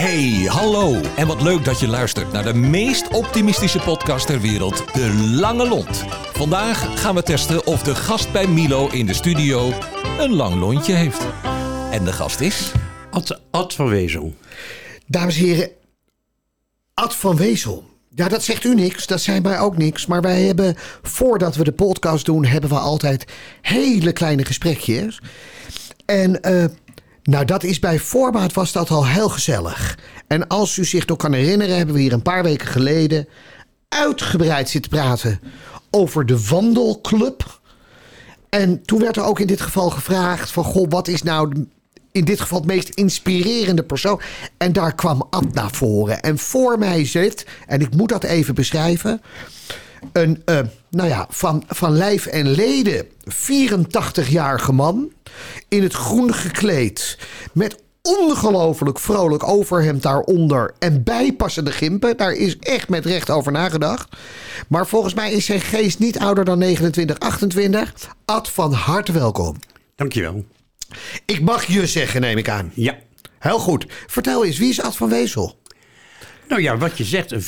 Hey, hallo. En wat leuk dat je luistert naar de meest optimistische podcast ter wereld, De Lange Lont. Vandaag gaan we testen of de gast bij Milo in de studio een lang lontje heeft. En de gast is... Ad, Ad van Wezel. Dames en heren, Ad van Wezel. Ja, dat zegt u niks, dat zei mij ook niks. Maar wij hebben, voordat we de podcast doen, hebben we altijd hele kleine gesprekjes. En eh, nou, dat is bij voorbaat was dat al heel gezellig. En als u zich nog kan herinneren, hebben we hier een paar weken geleden uitgebreid zitten praten over de wandelclub. En toen werd er ook in dit geval gevraagd van, goh, wat is nou in dit geval het meest inspirerende persoon? En daar kwam Ad naar voren. En voor mij zit, en ik moet dat even beschrijven, een, eh, nou ja, van, van lijf en leden 84-jarige man. In het groen gekleed. Met ongelooflijk vrolijk overhemd daaronder. En bijpassende gimpen. Daar is echt met recht over nagedacht. Maar volgens mij is zijn geest niet ouder dan 29, 28. Ad, van harte welkom. Dankjewel. Ik mag je zeggen, neem ik aan. Ja. Heel goed. Vertel eens, wie is Ad van Wezel? Nou ja, wat je zegt, een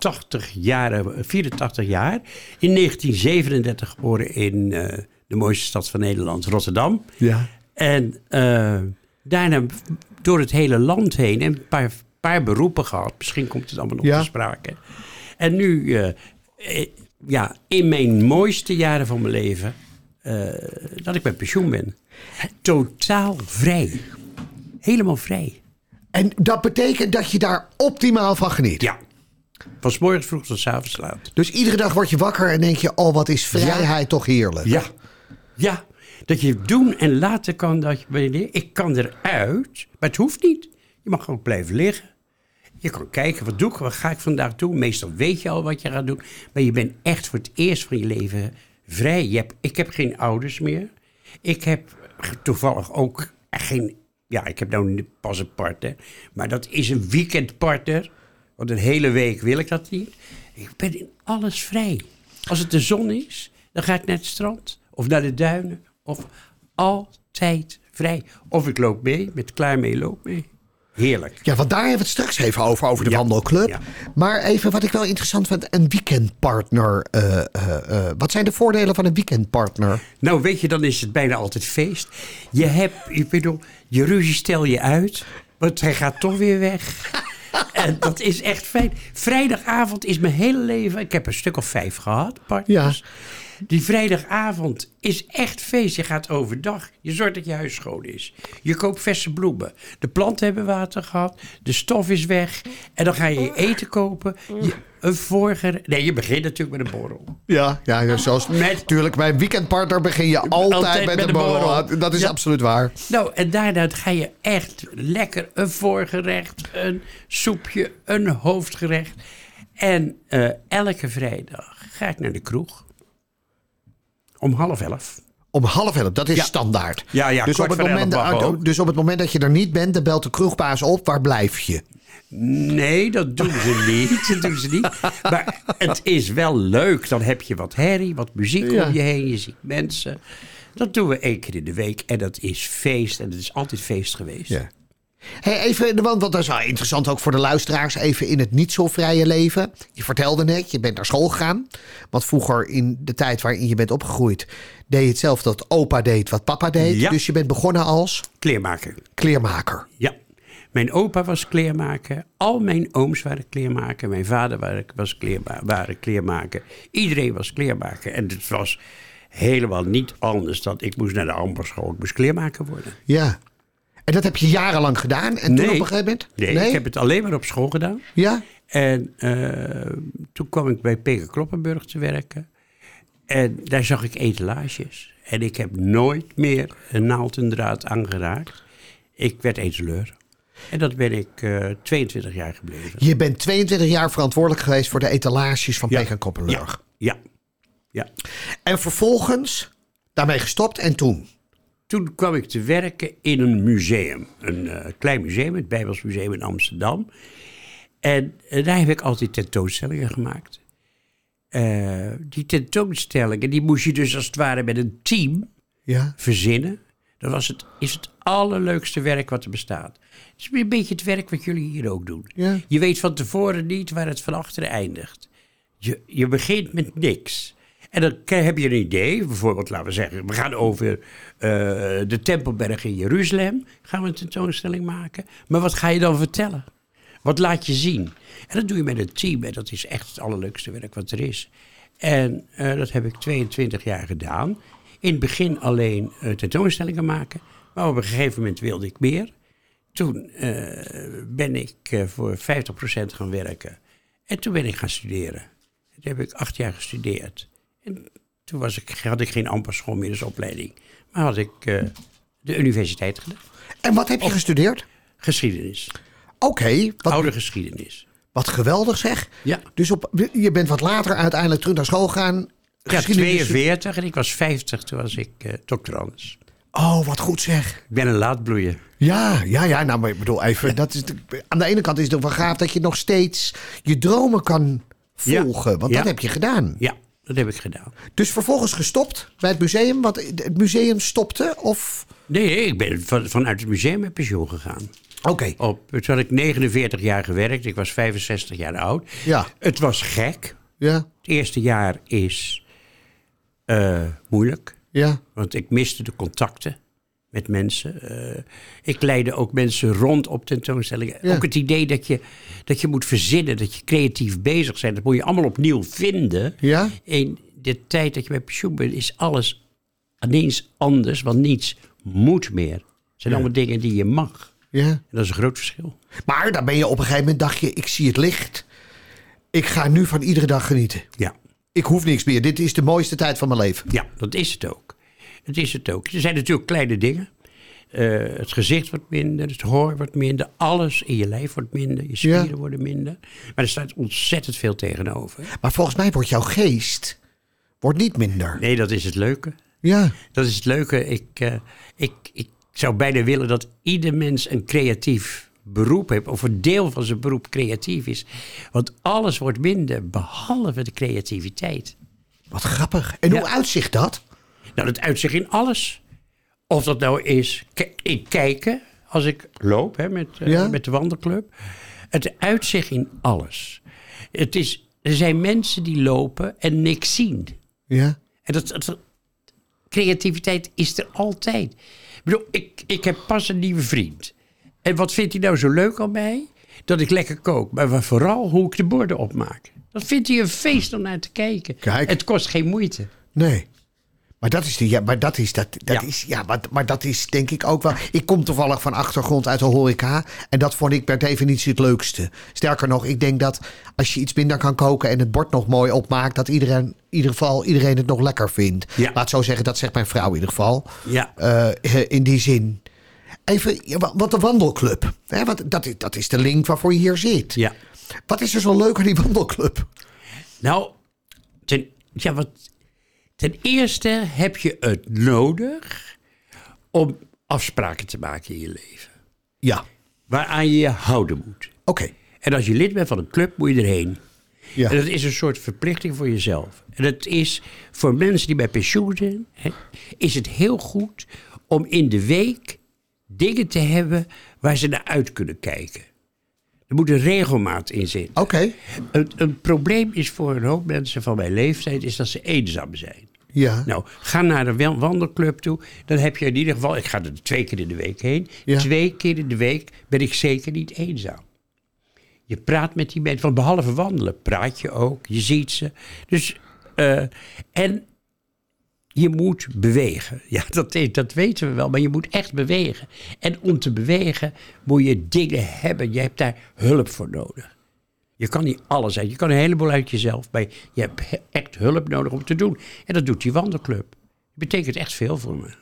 84 jaar, 84 jaar. In 1937 geboren in eh, de mooiste stad van Nederland, Rotterdam. Ja. En eh, daarna door het hele land heen en een paar, paar beroepen gehad. Misschien komt het allemaal nog Ja. te sprake. En nu, eh, eh, ja, in mijn mooiste jaren van mijn leven, dat ik met pensioen ben. Totaal vrij. Helemaal vrij. En dat betekent dat je daar optimaal van geniet. Ja. Van morgens vroeg tot 's avonds laat. Dus iedere dag word je wakker en denk je: oh, wat is vrijheid toch heerlijk. Ja. Ja. Dat je doen en laten kan dat je ik kan eruit, maar het hoeft niet. Je mag gewoon blijven liggen. Je kan kijken, wat doe ik, wat ga ik vandaag doen? Meestal weet je al wat je gaat doen. Maar je bent echt voor het eerst van je leven vrij. Je hebt, ik heb geen ouders meer. Ik heb toevallig ook geen... Ja, ik heb nou pas een partner. Maar dat is een weekendpartner. Want een hele week wil ik dat niet. Ik ben in alles vrij. Als het de zon is, dan ga ik naar het strand. Of naar de duinen. Of altijd vrij. Of ik loop mee, met klaar mee, loop mee. Heerlijk. Ja, want daar hebben we het straks even over, over de Ja. wandelclub. Ja. Maar even wat ik wel interessant vind, een weekendpartner. eh, eh, eh, wat zijn de voordelen van een weekendpartner? Nou, weet je, dan is het bijna altijd feest. Je hebt, ik bedoel, je ruzie stel je uit, want hij gaat toch weer weg. En dat is echt fijn. Vrijdagavond is mijn hele leven, ik heb een stuk of vijf gehad, partners. Die vrijdagavond is echt feest. Je gaat overdag. Je zorgt dat je huis schoon is. Je koopt verse bloemen. De planten hebben water gehad. De stof is weg. En dan ga je je eten kopen. Je, een vorige... Nee, je begint natuurlijk met een borrel. Ja, ja, ja, zoals Met- natuurlijk bij een weekendpartner begin je altijd, Altijd met, met een borrel. borrel. Dat is Ja. absoluut waar. Nou, en daarna ga je echt lekker een voorgerecht, een soepje, een hoofdgerecht. En eh, elke vrijdag ga ik naar de kroeg. Om half elf. Om half elf, dat is Ja. standaard. Ja, ja, dus, op het moment, ook. dus op het moment dat je er niet bent, dan belt de kroegbaas op. Waar blijf je? Nee, dat doen ze niet. Dat doen ze niet. Maar het is wel leuk. Dan heb je wat herrie, wat muziek Ja. om je heen. Je ziet mensen. Dat doen we één keer in de week. En dat is feest. En het is altijd feest geweest. Ja. Hey, even, want, dat is wel interessant ook voor de luisteraars. Even in het niet zo vrije leven. Je vertelde net, je bent naar school gegaan. Want vroeger in de tijd waarin je bent opgegroeid... deed je hetzelfde dat opa deed wat papa deed. Ja. Dus je bent begonnen als Kleermaker. kleermaker. Ja. Mijn opa was kleermaker. Al mijn ooms waren kleermaker. Mijn vader was kleerma waren kleermaker. Iedereen was kleermaker. En het was helemaal niet anders dan ik moest naar de ambasschool. Ik moest kleermaker worden. Ja. En dat heb je jarenlang gedaan. En toen op een gegeven moment... Nee, ik heb het alleen maar op school gedaan. Ja? En eh, toen kwam ik bij Peter Kloppenburg te werken. En daar zag ik etalages. En ik heb nooit meer een naald en draad aangeraakt. Ik werd etaleur. En dat ben ik eh 22 jaar gebleven. Je bent 22 jaar verantwoordelijk geweest voor de etalages van Peek en Koppenburg. Ja. ja. En vervolgens daarmee gestopt en toen? Toen kwam ik te werken in een museum. Een eh, klein museum, het Bijbels Museum in Amsterdam. En eh, daar heb ik altijd tentoonstellingen gemaakt. Eh, die tentoonstellingen, die moest je dus als het ware met een team Ja. verzinnen. Dan was het, is het allerleukste werk wat er bestaat. Het is een beetje het werk wat jullie hier ook doen. Ja. Je weet van tevoren niet waar het van achteren eindigt. Je, je begint met niks. En dan heb je een idee, bijvoorbeeld laten we zeggen, we gaan over eh, de Tempelberg in Jeruzalem, gaan we een tentoonstelling maken. Maar wat ga je dan vertellen? Wat laat je zien? En dat doe je met een team en dat is echt het allerleukste werk wat er is. En eh, dat heb ik 22 jaar gedaan. In het begin alleen eh, tentoonstellingen maken, maar op een gegeven moment wilde ik meer. Toen ben ik voor 50% gaan werken. En toen ben ik gaan studeren. Toen heb ik acht jaar gestudeerd. En toen was ik, had ik geen amperschool meer, dus opleiding. Maar had ik eh, de universiteit gedaan. En wat heb je gestudeerd? Geschiedenis. Oké, wat, Oude geschiedenis. wat geweldig zeg. Ja. Dus op, je bent wat later uiteindelijk terug naar school gegaan. Ja, Geschiedenis- 42 en ik was 50 toen was ik eh doctorandus. Oh, wat goed zeg. Ik ben een laatbloeier. Ja, ja, ja. Nou, maar ik bedoel even. Dat is, de- aan de ene kant is het wel gaaf dat je nog steeds je dromen kan Ja. volgen. Want dat heb je gedaan. Ja, dat heb ik gedaan. Dus vervolgens gestopt bij het museum. Want het museum stopte? Of. Nee, ik ben van, vanuit het museum met pensioen gegaan. Oké. Op, toen had ik 49 jaar gewerkt. Ik was 65 jaar oud. Ja. Het was gek. Ja. Het eerste jaar is eh, moeilijk. Ja. Want ik miste de contacten met mensen. Eh, ik leidde ook mensen rond op tentoonstellingen. Ja. Ook het idee dat je, dat je moet verzinnen, dat je creatief bezig bent. Dat moet je allemaal opnieuw vinden. Ja. In de tijd dat je bij pensioen bent, is alles ineens anders. Want niets moet meer. Het zijn allemaal dingen die je mag. Ja. En dat is een groot verschil. Maar dan ben je op een gegeven moment dacht je, ik zie het licht. Ik ga nu van iedere dag genieten. Ja. Ik hoef niks meer. Dit is de mooiste tijd van mijn leven. Ja, dat is het ook. Het is het ook. Er zijn natuurlijk kleine dingen. Eh, het gezicht wordt minder, het hoor wordt minder, alles in je lijf wordt minder, je spieren Ja. worden minder. Maar er staat ontzettend veel tegenover. Maar volgens mij wordt jouw geest wordt niet minder. Nee, dat is het leuke. Ja. Dat is het leuke. Ik, eh, ik, ik zou bijna willen dat ieder mens een creatief beroep heeft, of een deel van zijn beroep creatief is. Want alles wordt minder, behalve de creativiteit. Wat grappig. En Ja. hoe uitzicht dat? Nou, dat uitzicht in alles. Of dat nou is k- in kijken, als ik loop hè, met, eh, Ja. met de wandelclub. Het uitzicht in alles. Het is, er zijn mensen die lopen en niks zien. Ja. En dat, dat- creativiteit is er altijd. Ik bedoel, ik, ik heb pas een nieuwe vriend. En wat vindt hij nou zo leuk aan mij? Dat ik lekker kook. Maar vooral hoe ik de borden opmaak. Dat vindt hij een feest om naar te kijken. Kijk. Het kost geen moeite. Nee. Maar dat is, de, ja, maar dat is, dat, dat Ja. is, ja, maar, maar dat is denk ik ook wel. Ik kom toevallig van achtergrond uit de horeca. En dat vond ik per definitie het leukste. Sterker nog, ik denk dat als je iets minder kan koken en het bord nog mooi opmaakt, dat iedereen, in ieder geval iedereen het nog lekker vindt. Ja. Laat zo zeggen, dat zegt mijn vrouw in ieder geval. Ja. Eh, in die zin. Even, wat de wandelclub. Hè, wat, dat, is, dat is de link waarvoor je hier zit. Ja. Wat is er zo leuk aan die wandelclub? Nou, ten, ja, wat, ten eerste heb je het nodig om afspraken te maken in je leven. Ja, Waaraan je je houden moet. oké. En als je lid bent van een club, moet je erheen. Ja. En dat is een soort verplichting voor jezelf. En dat is voor mensen die bij pensioen zijn, hè, is het heel goed om in de week dingen te hebben waar ze naar uit kunnen kijken. Er moet een regelmaat in zitten. Oké. Een, een probleem is voor een hoop mensen van mijn leeftijd is dat ze eenzaam zijn. Ja. Nou, ga naar een wel- wandelclub toe. Dan heb je in ieder geval, ik ga er twee keer in de week heen. Ja. Twee keer in de week ben ik zeker niet eenzaam. Je praat met die mensen, want behalve wandelen praat je ook, je ziet ze. Dus, eh, en je moet bewegen. Ja, dat, dat weten we wel, maar je moet echt bewegen. En om te bewegen moet je dingen hebben. Je hebt daar hulp voor nodig. Je kan niet alles uit. Je kan een heleboel uit jezelf. Maar je hebt he- echt hulp nodig om te doen. En dat doet die wandelclub. Dat betekent echt veel voor me.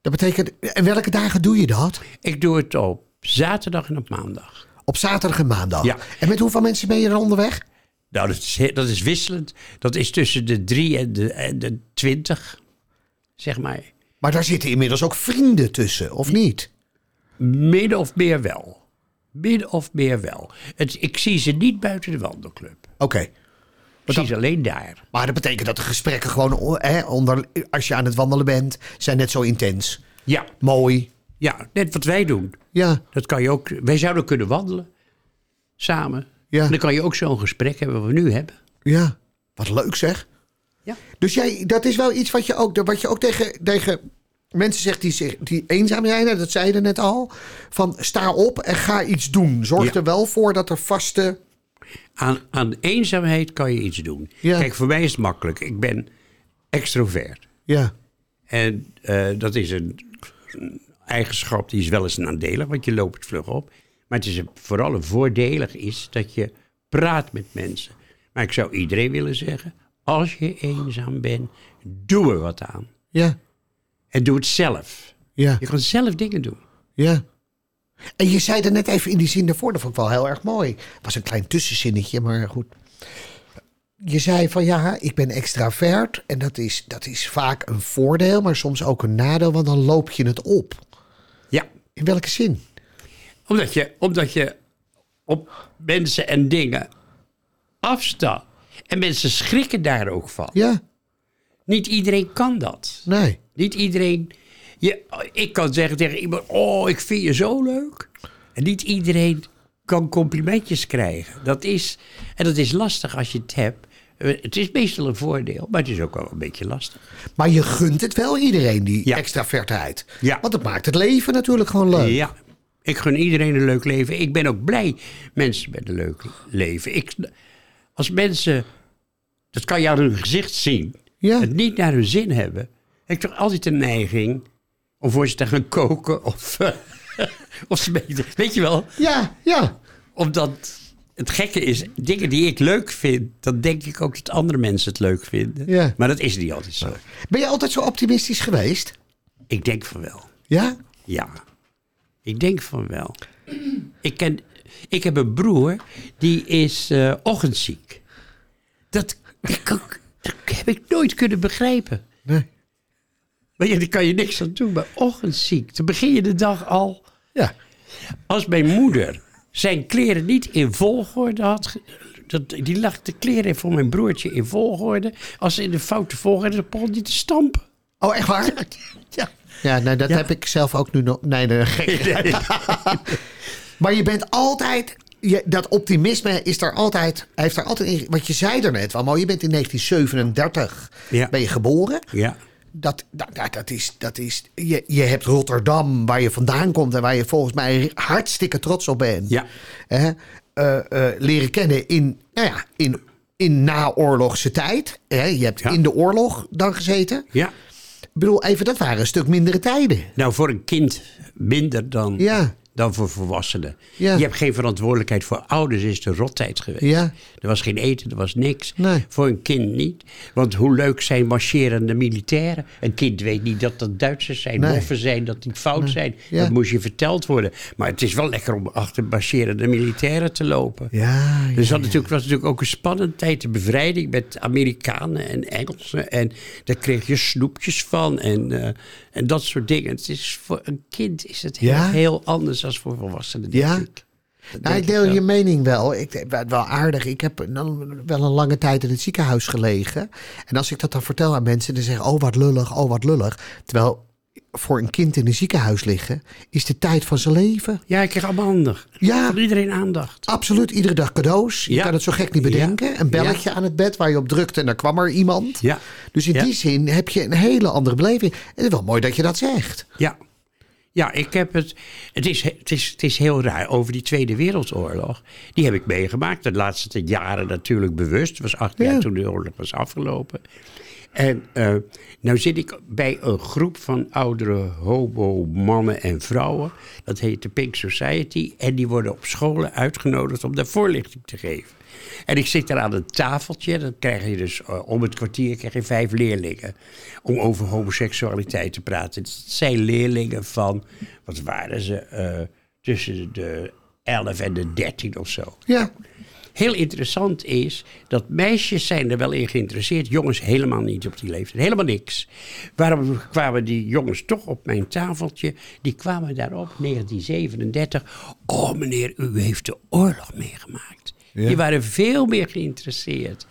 Dat betekent, en welke dagen doe je dat? Ik doe het op zaterdag en op maandag. Op zaterdag en maandag. Ja. En met hoeveel mensen ben je er onderweg? Nou, dat is, dat is wisselend. Dat is tussen de drie en de, en de twintig, zeg maar. Maar daar zitten inmiddels ook vrienden tussen, of niet? Min of meer wel. Min of meer wel. Het, ik zie ze niet buiten de wandelclub. Oké. Zie ze alleen daar. Maar dat betekent dat de gesprekken gewoon, hè, onder, als je aan het wandelen bent, zijn net zo intens. Ja, Mooi. Ja, net wat wij doen. Ja, Dat kan je ook. Wij zouden kunnen wandelen samen. Ja. En dan kan je ook zo'n gesprek hebben wat we nu hebben. ja. Wat leuk zeg. Ja. Dus jij, dat is wel iets wat je ook, wat je ook tegen, tegen mensen zegt die, zich, die eenzaam zijn. Dat zei je net al. Van sta op en ga iets doen. Zorg Ja. er wel voor dat er vaste... Aan, aan eenzaamheid kan je iets doen. Ja. Kijk, voor mij is het makkelijk. Ik ben extrovert. Ja, En eh, dat is een, een eigenschap die is wel eens nadelig, want je loopt het vlug op. Maar het is een- vooral een voordelig is dat je praat met mensen. Maar ik zou iedereen willen zeggen, als je eenzaam bent, doe er wat aan. ja, En doe het zelf. ja, Je kan zelf dingen doen. ja. En je zei er net even in die zin daarvoor, dat vond ik wel heel erg mooi. Het was een klein tussenzinnetje, maar goed. Je zei van ja, ik ben extravert en dat is, dat is vaak een voordeel, maar soms ook een nadeel, want dan loop je het op. Ja, In welke zin? omdat je, omdat je op mensen en dingen afstaat. En mensen schrikken daar ook van. Ja, Niet iedereen kan dat. nee. Niet iedereen. Je, ik kan zeggen tegen iemand: Oh, ik vind je zo leuk. En niet iedereen kan complimentjes krijgen. Dat is, en dat is lastig als je het hebt. Het is meestal een voordeel, maar het is ook wel een beetje lastig. Maar je gunt het wel iedereen, die Ja. extravertheid. Ja. Want het maakt het leven natuurlijk gewoon leuk. Ja, ik gun iedereen een leuk leven. Ik ben ook blij mensen met een leuk leven. Ik, als mensen, dat kan je aan hun gezicht zien, Ja. het niet naar hun zin hebben, heb ik toch altijd de neiging om voor ze te gaan koken of, of ze mee- weet je wel, Ja, ja. omdat het gekke is, dingen die ik leuk vind, dan denk ik ook dat andere mensen het leuk vinden. Ja. Maar dat is niet altijd zo. Ben je altijd zo optimistisch geweest? Ik denk van wel. Ja? Ja, ik denk van wel. Ik, ken, ik heb een broer, die is eh, ochtendziek. Dat, dat, kan- heb ik nooit kunnen begrijpen. Nee. Maar ja, daar kan je niks aan doen. Maar ochtendziek, dan begin je de dag al... Ja. Als mijn moeder zijn kleren niet in volgorde had... Dat, die lag de kleren voor mijn broertje in volgorde. Als ze in de foute volgorde, dan begon die te stampen. Oh, echt waar? Ja. Ja, nou, dat heb ik zelf ook nu nog. Nee, nee, nee. maar je bent altijd. Je, dat optimisme is er altijd. Heeft er altijd in. Wat je zei er net wel. Je bent in 1937 Ja. ben je geboren. Ja. Dat, dat, dat, dat is. Dat is je, je hebt Rotterdam, waar je vandaan komt en waar je volgens mij hartstikke trots op bent. Ja. Hè, eh, eh, leren kennen in, nou ja, in, in naoorlogse tijd. Hè, je hebt Ja. in de oorlog dan gezeten. Ja. Ik bedoel, even, dat waren een stuk mindere tijden. Nou, voor een kind minder dan, Ja. Dan voor volwassenen. Ja. Je hebt geen verantwoordelijkheid voor ouders, is de rottijd geweest. Ja. Er was geen eten, er was niks. Nee. Voor een kind niet. Want hoe leuk zijn marcherende militairen? Een kind weet niet dat dat Duitsers zijn, Nee. moffen zijn, dat die fout zijn. Ja. Dat moest je verteld worden. Maar het is wel lekker om achter marcherende militairen te lopen. Ja, Dus dat natuurlijk, was natuurlijk ook een spannende tijd. De bevrijding met Amerikanen en Engelsen. En daar kreeg je snoepjes van en, eh, en dat soort dingen. Het is, voor een kind is het heel, Ja? heel anders dan voor volwassenen, denk Ja? ik. Nou, ik deel je mening wel. Ik wel- aardig. Ik heb dan wel een lange tijd in het ziekenhuis gelegen. En als ik dat dan vertel aan mensen, dan zeggen oh wat lullig, oh wat lullig. Terwijl voor een kind in een ziekenhuis liggen is de tijd van zijn leven. Ja, ik kreeg allemaal aandacht. Ja. Van iedereen aandacht. Absoluut, iedere dag cadeaus. Je Ja. kan het zo gek niet bedenken. Ja. Een belletje aan het bed waar je op drukte en dan kwam er iemand. Ja. Dus in die zin heb je een hele andere beleving. En het is wel mooi dat je dat zegt. Ja. Ja, ik heb het. Het is, het, is, het is heel raar. Over die Tweede Wereldoorlog. Die heb ik meegemaakt. De laatste jaren natuurlijk bewust. Het was acht Ja. jaar toen de oorlog was afgelopen. En eh nou zit ik bij een groep van oudere hobo-mannen en vrouwen. Dat heet de Pink Society. En die worden op scholen uitgenodigd om daar voorlichting te geven. En ik zit daar aan een tafeltje. Dan krijg je dus eh, om het kwartier krijg je vijf leerlingen. Om over homoseksualiteit te praten. Het zijn leerlingen van, wat waren ze? eh, tussen de 11 en de 13 of zo. Ja, Heel interessant is dat meisjes zijn er wel in geïnteresseerd. Jongens helemaal niet op die leeftijd. Helemaal niks. Waarom kwamen die jongens toch op mijn tafeltje? Die kwamen daarop, 1937. Oh meneer, u heeft de oorlog meegemaakt. Die waren veel meer geïnteresseerd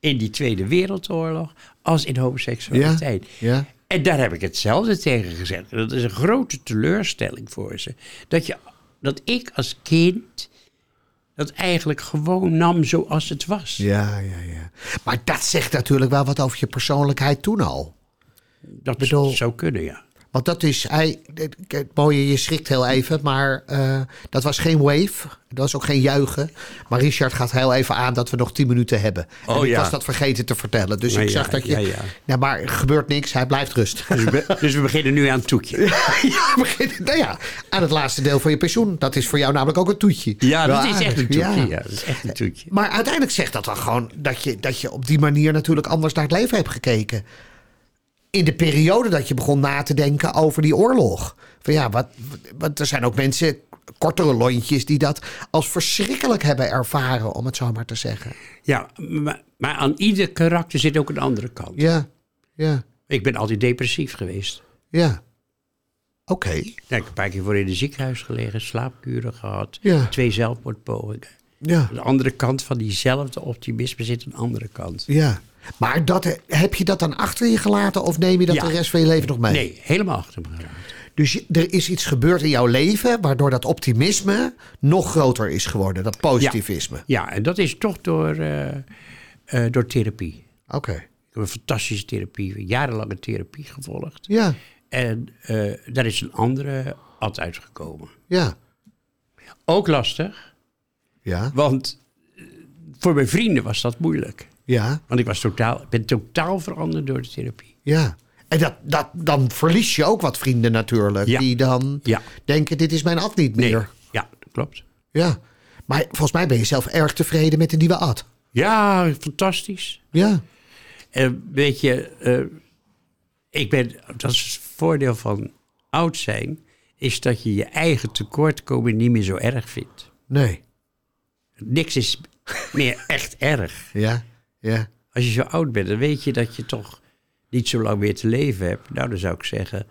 in die Tweede Wereldoorlog als in homoseksualiteit. Ja, ja. En daar heb ik hetzelfde tegen gezegd. Dat is een grote teleurstelling voor ze. Dat, je, dat ik als kind dat eigenlijk gewoon nam zoals het was. Ja, ja, ja. Maar dat zegt natuurlijk wel wat over je persoonlijkheid toen al. dat bedoel- zou kunnen, ja. Want dat is, hij, het mooie, je schrikt heel even, maar eh, dat was geen wave. Dat was ook geen juichen. Maar Richard gaat heel even aan dat we nog tien minuten hebben. en Oh, ik ja. was dat vergeten te vertellen. Dus Nou ik ja, zag dat je... ja, ja. Nou, maar er gebeurt niks, hij blijft rustig. Dus we, dus we beginnen nu aan het toetje. ja, beginnen- nou ja, aan het laatste deel van je pensioen. Dat is voor jou namelijk ook een toetje. Ja, dat is echt een toetje. Ja. dat is echt een toetje. Maar uiteindelijk zegt dat dan gewoon dat je, dat je op die manier natuurlijk anders naar het leven hebt gekeken. In de periode dat je begon na te denken over die oorlog. Van ja, wat, wat, er zijn ook mensen, kortere lontjes, die dat als verschrikkelijk hebben ervaren, om het zo maar te zeggen. Ja, maar, maar aan ieder karakter zit ook een andere kant. Ja, ja, Ik ben altijd depressief geweest. ja. Oké. Ik heb een paar keer voor in het ziekenhuis gelegen, slaapkuren gehad, Ja. twee zelfmoordpogingen. Ja, de andere kant van diezelfde optimisme zit een andere kant. ja. Maar dat, heb je dat dan achter je gelaten of neem je dat Ja. de rest van je leven nog mee? Nee, helemaal achter me geraakt. Dus er is iets gebeurd in jouw leven waardoor dat optimisme nog groter is geworden. Dat positivisme. Ja, en dat is toch door, eh, eh, door therapie. Oké. Ik heb een fantastische therapie, jarenlange therapie gevolgd. Ja, En eh, daar is een andere ad uitgekomen. ja, Ook lastig, ja, want eh, voor mijn vrienden was dat moeilijk. ja, Want ik was totaal, ben totaal veranderd door de therapie. ja. En dat, dat, dan verlies je ook wat vrienden natuurlijk. Ja. Die dan Ja. denken, dit is mijn ad niet Nee, meer. ja, klopt. Ja. Maar volgens mij ben je zelf erg tevreden met de nieuwe ad. Ja, fantastisch. Ja, En weet je, eh, ik ben, dat is het voordeel van oud zijn, is dat je je eigen tekortkoming niet meer zo erg vindt. nee. Niks is meer echt erg. Ja, ja. Als je zo oud bent, dan weet je dat je toch niet zo lang meer te leven hebt. Nou, dan zou ik zeggen,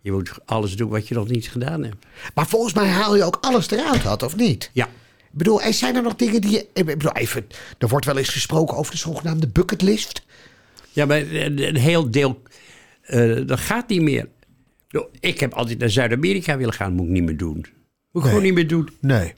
je moet alles doen wat je nog niet gedaan hebt. Maar volgens mij haal je ook alles eruit had, of niet? Ja, Ik bedoel, er zijn er nog dingen die je... Ik bedoel, even, er wordt wel eens gesproken over de zogenaamde bucketlist. ja maar een, heel deel, eh, dat gaat niet meer. Ik heb altijd naar Zuid-Amerika willen gaan, moet ik niet meer doen. Moet ik gewoon niet meer doen. Nee.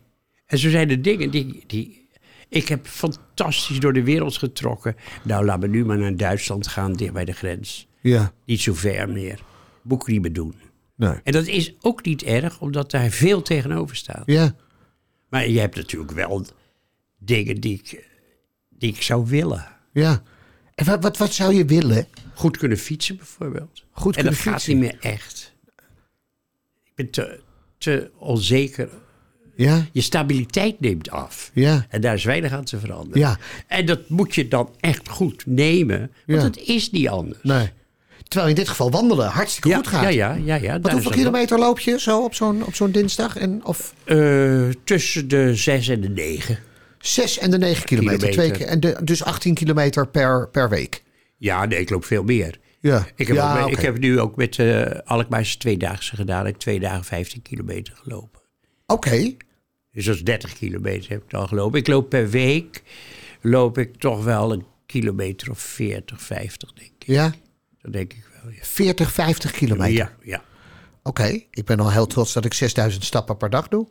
En zo zijn er dingen die, die... Ik heb fantastisch door de wereld getrokken. Nou, laat me nu maar naar Duitsland gaan, dicht bij de grens. Ja, Niet zo ver meer. Moet ik niet meer doen. nee. En dat is ook niet erg, omdat daar veel tegenover staat. Ja, Maar je hebt natuurlijk wel dingen die ik, die ik zou willen. ja. En wat, wat, wat zou je willen? Goed kunnen fietsen bijvoorbeeld. Goed en kunnen dat gaat fietsen. niet meer echt. Ik ben te, te onzeker. Ja, Je stabiliteit neemt af. ja, En daar is weinig aan te veranderen. ja. En dat moet je dan echt goed nemen. Want het is niet anders. Nee. Terwijl in dit geval wandelen hartstikke goed gaat. ja, ja, ja, ja. Wat hoeveel kilometer loop je zo op zo'n, op zo'n dinsdag? En, of. Eh, tussen de zes en de negen. zes en de negen kilometer. Kilometer. Twee en de, dus 18 kilometer per, per week. Ja, nee, ik loop veel meer. Ja, Ik heb, ja, ook, oké. ik heb nu ook met eh Alkmaarse tweedaagse gedaan. Ik heb twee dagen 15 kilometer gelopen. Oké, Dus dat is 30 kilometer heb ik al gelopen. Ik loop per week, loop ik toch wel een kilometer of 40, 50 denk ik. ja. Dat denk ik wel, ja. 40, 50 kilometer. Ja, ja. Oké, ik ben al heel trots dat ik 6000 stappen per dag doe.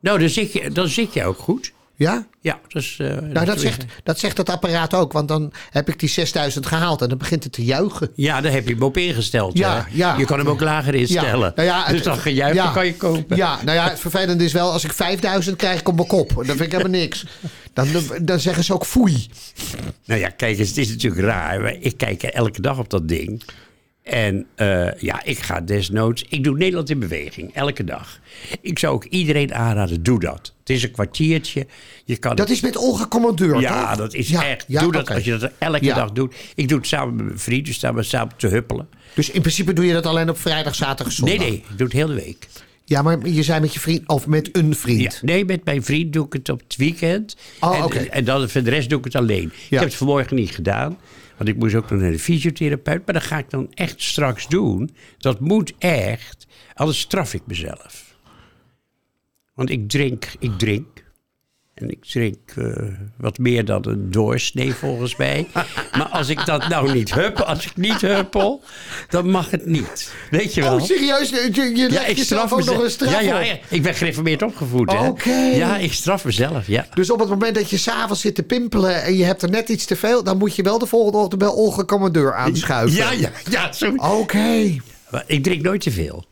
Nou, dan zit, je, dan zit je ook goed. Ja? Ja, dat is... eh, Nou, dat zegt, dat zegt het apparaat ook, want dan heb ik die 6000 gehaald en dan begint het te juichen. Ja, daar heb je hem op ingesteld. Ja, hè? ja. Je kan hem ook lager instellen. nou ja, dus dan gejuichen kan je kopen. Ja, nou ja, het vervelende is wel, als ik 5000 krijg ik op mijn kop. Dan vind ik helemaal niks. Dan, dan zeggen ze ook foei. Nou ja, kijk eens, het is natuurlijk raar. Ik kijk elke dag op dat ding. En eh, ja, ik ga desnoods... Ik doe Nederland in beweging, elke dag. Ik zou ook iedereen aanraden, doe dat. Het is een kwartiertje. Je kan Dat is met Olga Commandeur, Ja, toch? dat is Ja, echt. ja, doe dat als je dat elke Ja. dag doet. Ik doe het samen met mijn vriend, dus staan we samen te huppelen. Dus in principe doe je dat alleen op vrijdag, zaterdag, zondag? Nee, nee, ik doe het heel de week. Ja, maar je zei met je vriend, of met een vriend. Ja, nee, met mijn vriend doe ik het op het weekend. Oh, en, oké. en dan voor de rest doe ik het alleen. Ik heb het vanmorgen niet gedaan. Want ik moest ook nog naar de fysiotherapeut. Maar dat ga ik dan echt straks doen. Dat moet echt. Anders straf ik mezelf. Want ik drink, ik drink. En ik drink eh, wat meer dan een doorsnee volgens mij. maar als ik dat nou niet huppel, als ik niet huppel, dan mag het niet. Weet je wel? Oh, serieus? Je, je ja, ik jezelf straf ook nog een straf ja, ja, ik ben gereformeerd opgevoed. Oké. Ja, ik straf mezelf, ja. Dus op het moment dat je s'avonds zit te pimpelen en je hebt er net iets te veel, dan moet je wel de volgende ochtend bij Olga Commandeur aanschuiven. Ja, ja, ja. Zo. Oké. Ik drink nooit te veel.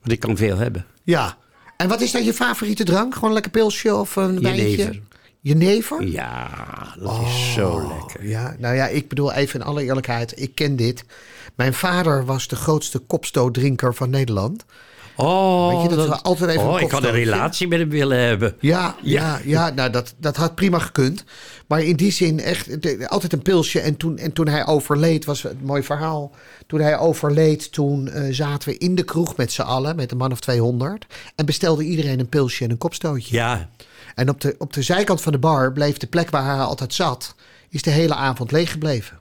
Want ik kan veel hebben. Ja. En wat is dan je favoriete drank? Gewoon een lekker pilsje of een wijntje? Jenever. Jenever? Ja, dat is zo lekker. Ja, nou ja, ik bedoel even in alle eerlijkheid, ik ken dit. Mijn vader was de grootste kopstootdrinker van Nederland. Oh, Weet je, dat we altijd even oh ik had een relatie met hem willen hebben. Ja, ja, ja, nou dat, dat had prima gekund. Maar in die zin echt de- altijd een pilsje. En toen, en toen hij overleed, was het mooi verhaal. Toen hij overleed, toen eh, zaten we in de kroeg met z'n allen, met een man of 200. En bestelde iedereen een pilsje en een kopstootje. Ja, En op de, op de zijkant van de bar bleef de plek waar hij altijd zat, is de hele avond leeg gebleven.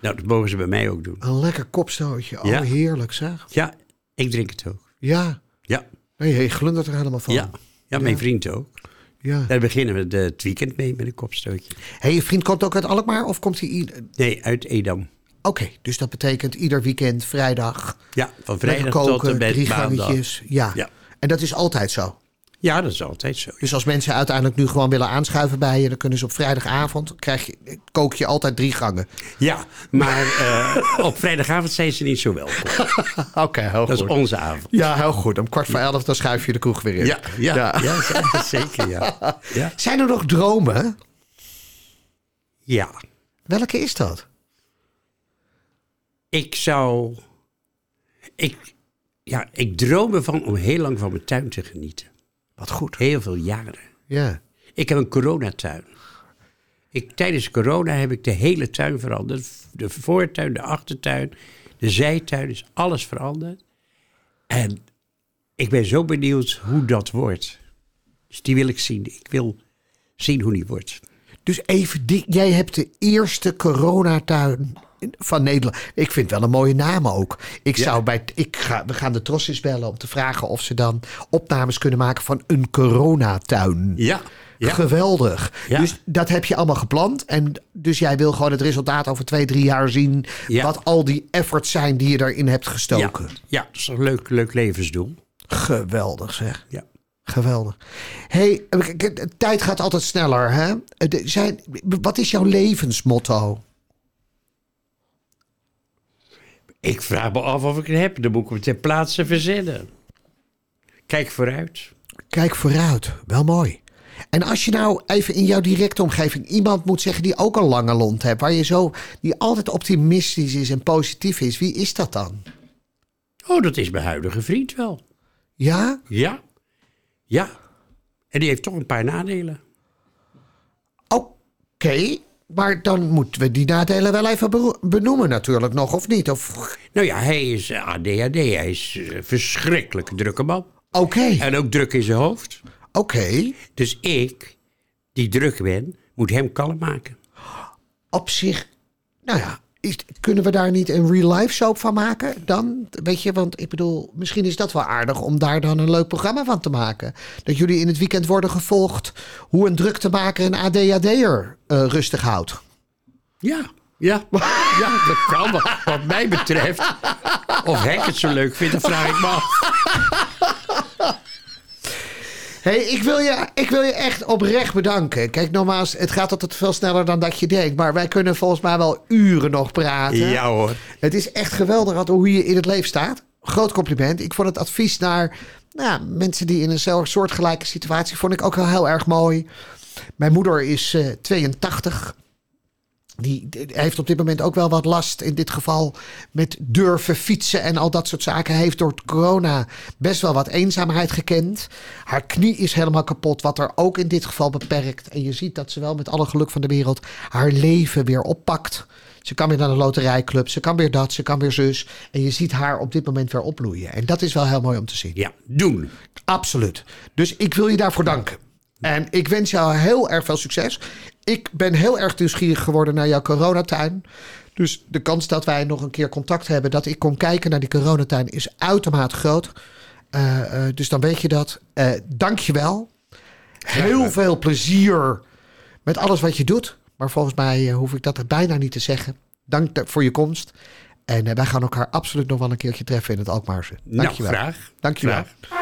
nou, dat mogen ze bij mij ook doen. Een lekker kopstootje. Oh, Ja. heerlijk zeg. Ja, ik drink het ook. Ja, Ja, nee, je glundert er helemaal van. ja. ja mijn vriend ook. ja. Daar beginnen we de- het weekend mee met een kopstootje. Hey, je vriend komt ook uit Alkmaar of komt hij... i- Nee, uit Edam. Oké, dus dat betekent ieder weekend, vrijdag, Ja, van vrijdag tot en met drie maandag. gangetjes. Ja. Ja. En dat is altijd zo. Ja, dat is altijd zo. Dus als mensen uiteindelijk nu gewoon willen aanschuiven bij je, dan kunnen ze op vrijdagavond, krijg je, kook je altijd drie gangen. Ja, maar eh, op vrijdagavond zijn ze niet zo welkom. Oké, heel Dat is onze avond. Ja, heel goed. Om kwart voor elf dan schuif je de kroeg weer in. Ja, ja, ja. z- zeker, ja. ja. Zijn er nog dromen? Ja, Welke is dat? ik zou... Ik, ja, ik droom ervan om heel lang van mijn tuin te genieten. Wat goed. Heel veel jaren. Ja. Ik heb een coronatuin. Ik, tijdens corona heb ik de hele tuin veranderd. De voortuin, de achtertuin, de zijtuin is alles veranderd. En ik ben zo benieuwd hoe dat wordt. Dus die wil ik zien. Ik wil zien hoe die wordt. Dus even, die, jij hebt de eerste coronatuin van Nederland. Ik vind wel een mooie naam ook. Ik zou bij, ik ga, we gaan de Trossis bellen om te vragen of ze dan opnames kunnen maken van een coronatuin. Ja, ja. Geweldig. Ja. Dus dat heb je allemaal gepland. En dus jij wil gewoon het resultaat over twee, drie jaar zien. Ja. Wat al die efforts zijn die je erin hebt gestoken. ja, dat is een leuk, leuk levensdoel. Geweldig zeg. Ja. Geweldig. hey, de tijd gaat altijd sneller. Hè? De- Zijn, wat is jouw levensmotto? Ik vraag me af of ik het heb. Dan moet ik hem ter plaatse verzinnen. Kijk vooruit. Kijk vooruit. Wel mooi. En als je nou even in jouw directe omgeving iemand moet zeggen die ook een lange lont hebt, waar je zo, die altijd optimistisch is en positief is, wie is dat dan? Oh, dat is mijn huidige vriend wel. Ja? Ja. Ja. En die heeft toch een paar nadelen. Oké, maar dan moeten we die nadelen wel even benoemen natuurlijk nog, of niet? Of... Nou ja, hij is eh, ADHD. Hij is eh, verschrikkelijk drukke man. Oké, En ook druk in zijn hoofd. oké. Dus ik, die druk ben, moet hem kalm maken. Op zich, nou ja, is, kunnen we daar niet een real life soap van maken? Dan, weet je, want ik bedoel, misschien is dat wel aardig om daar dan een leuk programma van te maken. Dat jullie in het weekend worden gevolgd hoe een druk te maken een ADHD'er eh rustig houdt. Ja. Ja. ja, dat kan wel. Wat mij betreft. Of Henk het zo leuk vindt, dat vraag ik me af. Hey, ik, wil je, ik wil je echt oprecht bedanken. Kijk, nogmaals, het gaat altijd veel sneller dan dat je denkt. Maar wij kunnen volgens mij wel uren nog praten. Ja hoor. Het is echt geweldig hoe je in het leven staat. Groot compliment. Ik vond het advies naar nou, mensen die in een soortgelijke situatie... vond ik ook wel heel erg mooi. Mijn moeder is eh 82. Die, die heeft op dit moment ook wel wat last in dit geval met durven fietsen en al dat soort zaken. Heeft door corona best wel wat eenzaamheid gekend. Haar knie is helemaal kapot, wat er ook in dit geval beperkt. En je ziet dat ze wel met alle geluk van de wereld haar leven weer oppakt. Ze kan weer naar de loterijclub, ze kan weer dat, ze kan weer zus. En je ziet haar op dit moment weer opbloeien. En dat is wel heel mooi om te zien. Ja, doen. Absoluut. Dus ik wil je daarvoor danken. En ik wens jou heel erg veel succes. Ik ben heel erg nieuwsgierig geworden naar jouw coronatuin. Dus de kans dat wij nog een keer contact hebben, dat ik kom kijken naar die coronatuin, is uitermate groot. Eh, eh, dus dan weet je dat. Eh Dank je wel. Heel veel plezier met alles wat je doet. Maar volgens mij hoef ik dat er bijna niet te zeggen. Dank voor je komst. En wij gaan elkaar absoluut nog wel een keertje treffen in het Alkmaarse. Nou, Dankjewel. graag. Dankjewel. Graag.